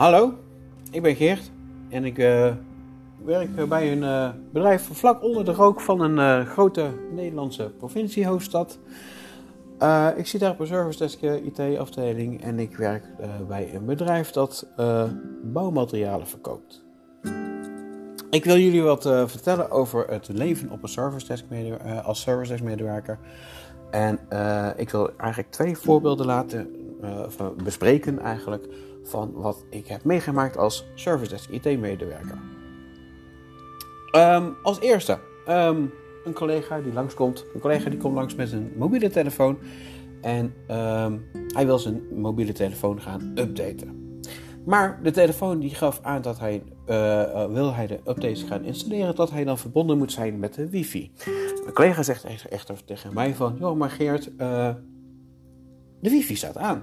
Hallo, ik ben Geert en ik uh, werk bij een uh, bedrijf vlak onder de rook van een uh, grote Nederlandse provinciehoofdstad. ik zit daar op een service desk IT-afdeling en ik werk bij een bedrijf dat bouwmaterialen verkoopt. Ik wil jullie wat vertellen over het leven op een service desk als service desk medewerker. En ik wil eigenlijk twee voorbeelden laten bespreken eigenlijk van wat ik heb meegemaakt als Service Desk IT-medewerker. Um, als eerste, um, een collega die langskomt. Een collega die komt langs met een mobiele telefoon. En um, hij wil zijn mobiele telefoon gaan updaten. Maar de telefoon die gaf aan dat hij, uh, wil hij de updates gaan installeren, dat hij dan verbonden moet zijn met de wifi. Mijn collega zegt echter tegen mij van, joh maar Geert, uh, de wifi staat aan.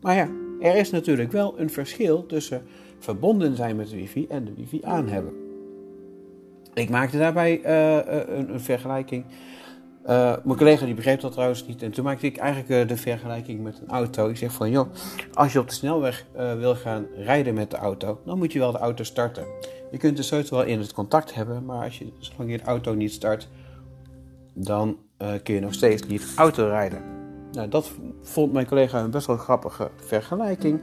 Maar ja, er is natuurlijk wel een verschil tussen verbonden zijn met de wifi en de wifi aan hebben. Ik maakte daarbij uh, een, een, vergelijking. Uh, mijn collega die begreep dat trouwens niet. En toen maakte ik eigenlijk de vergelijking met een auto. Ik zeg van, joh, als je op de snelweg wil gaan rijden met de auto, dan moet je wel de auto starten. Je kunt de sleutel wel in het contact hebben, maar als je, zolang je de auto niet start, dan kun je nog steeds niet auto rijden. Nou, dat vond mijn collega een best wel grappige vergelijking.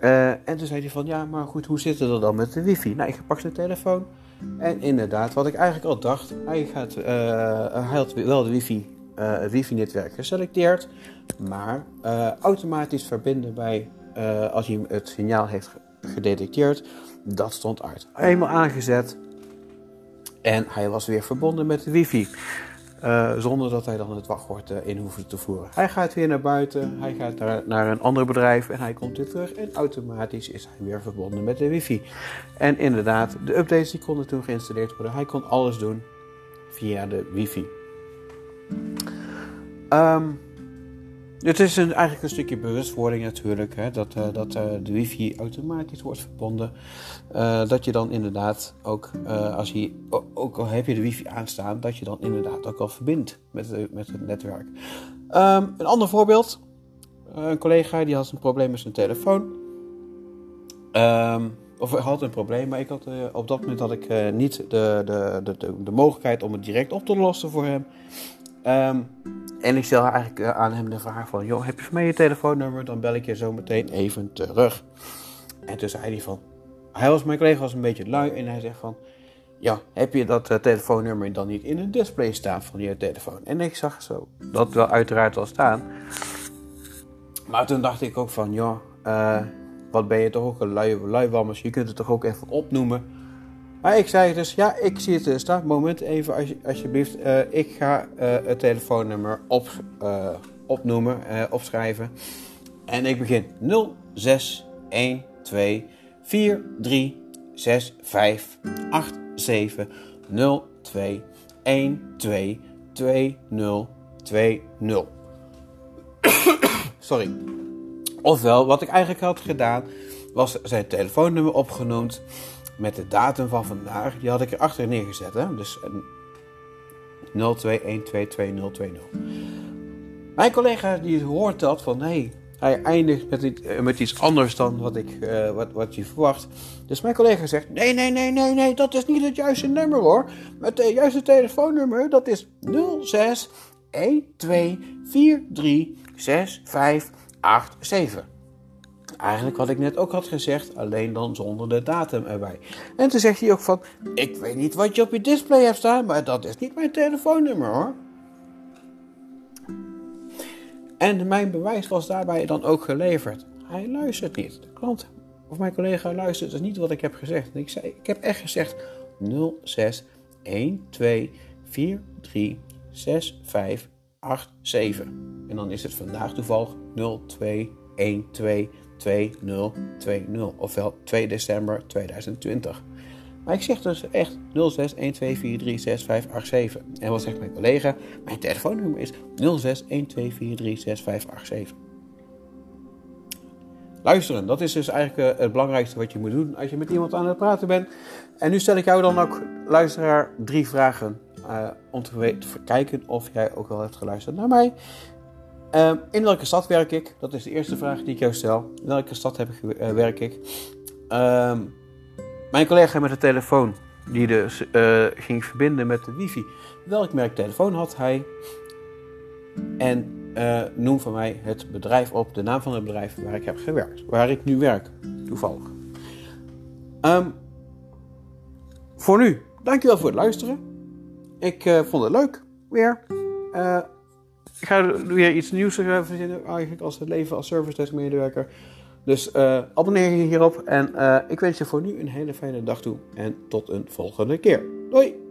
Uh, en toen zei hij van, ja, maar goed, hoe zit het er dan met de wifi? Nou, ik pak de telefoon. En inderdaad, wat ik eigenlijk al dacht, hij, gaat, uh, hij had wel de wifi, het wifi-netwerk geselecteerd. Maar automatisch verbinden bij, als hij het signaal heeft gedetecteerd, dat stond uit. Eenmaal aangezet. En hij was weer verbonden met de wifi. Uh, zonder dat hij dan het wachtwoord uh, in hoeft te voeren. Hij gaat weer naar buiten, hij gaat naar, naar, een ander bedrijf en hij komt weer terug. En automatisch is hij weer verbonden met de wifi. En inderdaad, de updates die konden toen geïnstalleerd worden. Hij kon alles doen via de wifi. Um, het is een, eigenlijk een stukje bewustwording natuurlijk, hè, dat, uh, dat uh, de wifi automatisch wordt verbonden. Uh, dat je dan inderdaad ook, als je, ook al heb je de wifi aanstaan, dat je dan inderdaad ook al verbindt met, met het netwerk. Um, een ander voorbeeld, een collega die had een probleem met zijn telefoon. Um, of had een probleem, maar ik had, op dat moment had ik niet de, de, de, de, mogelijkheid om het direct op te lossen voor hem. Um, en ik stel eigenlijk eh, aan hem de vraag van... joh, heb je voor mij je telefoonnummer? Dan bel ik je zo meteen even terug. En toen zei hij van... Hij was, mijn collega was een beetje lui en hij zegt van... Ja, heb je dat uh, telefoonnummer dan niet in het display staan van je telefoon? En ik zag zo dat wel uiteraard wel staan. Maar toen dacht ik ook van... joh, uh, wat ben je toch ook een lui, luiwammers. Je kunt het toch ook even opnoemen... Maar ik zei dus, ja, ik zie het staan. Moment even, als, alsjeblieft. Uh, ik ga uh, het telefoonnummer op, opnoemen, opschrijven. En ik begin 06 1 2 4 3 6 5 8 7 0 2 1 2 2 0 2 0. Sorry. Ofwel, wat ik eigenlijk had gedaan, was zijn telefoonnummer opgenoemd met de datum van vandaag, die had ik erachter neergezet. Hè? Dus 02122020. Mijn collega die hoort dat van nee, hij eindigt met, eh, met iets anders dan wat, ik, uh, wat, wat je verwacht. Dus mijn collega zegt: Nee, nee, nee, nee, nee, dat is niet het juiste nummer hoor. Het uh, juiste telefoonnummer dat is 06 12 43 6587. Eigenlijk wat ik net ook had gezegd, alleen dan zonder de datum erbij. En toen zegt hij ook van, ik weet niet wat je op je display hebt staan, maar dat is niet mijn telefoonnummer hoor. En mijn bewijs was daarbij dan ook geleverd. Hij luistert niet. De klant of mijn collega luistert dus niet wat ik heb gezegd. ik, zei, ik heb echt gezegd 06 12 43 65 87. En dan is het vandaag toevallig 02 12 2020, ofwel 2 december 2020. Maar ik zeg dus echt 0612436587. En wat zegt mijn collega? Mijn telefoonnummer is 0612436587. Luisteren, dat is dus eigenlijk eh, het belangrijkste wat je moet doen als je met iemand aan het praten bent. En nu stel ik jou dan ook, luisteraar, drie vragen uh, om te, te kijken of jij ook wel hebt geluisterd naar mij. Ehm, in welke stad werk ik? Dat is de eerste vraag die ik jou stel. In welke stad heb ik, uh, werk ik? Ehm, mijn collega met de telefoon, die dus uh, ging verbinden met de wifi. Welk merk telefoon had hij? En uh, noem van mij het bedrijf op, de naam van het bedrijf waar ik heb gewerkt. Waar ik nu werk, toevallig. Um, voor nu, dankjewel voor het luisteren. Ik vond het leuk, weer. Ga weer iets nieuws verzinnen, eigenlijk als het leven als service desk medewerker. Dus uh, abonneer je hierop en ik wens je voor nu een hele fijne dag toe. En tot een volgende keer. Doei!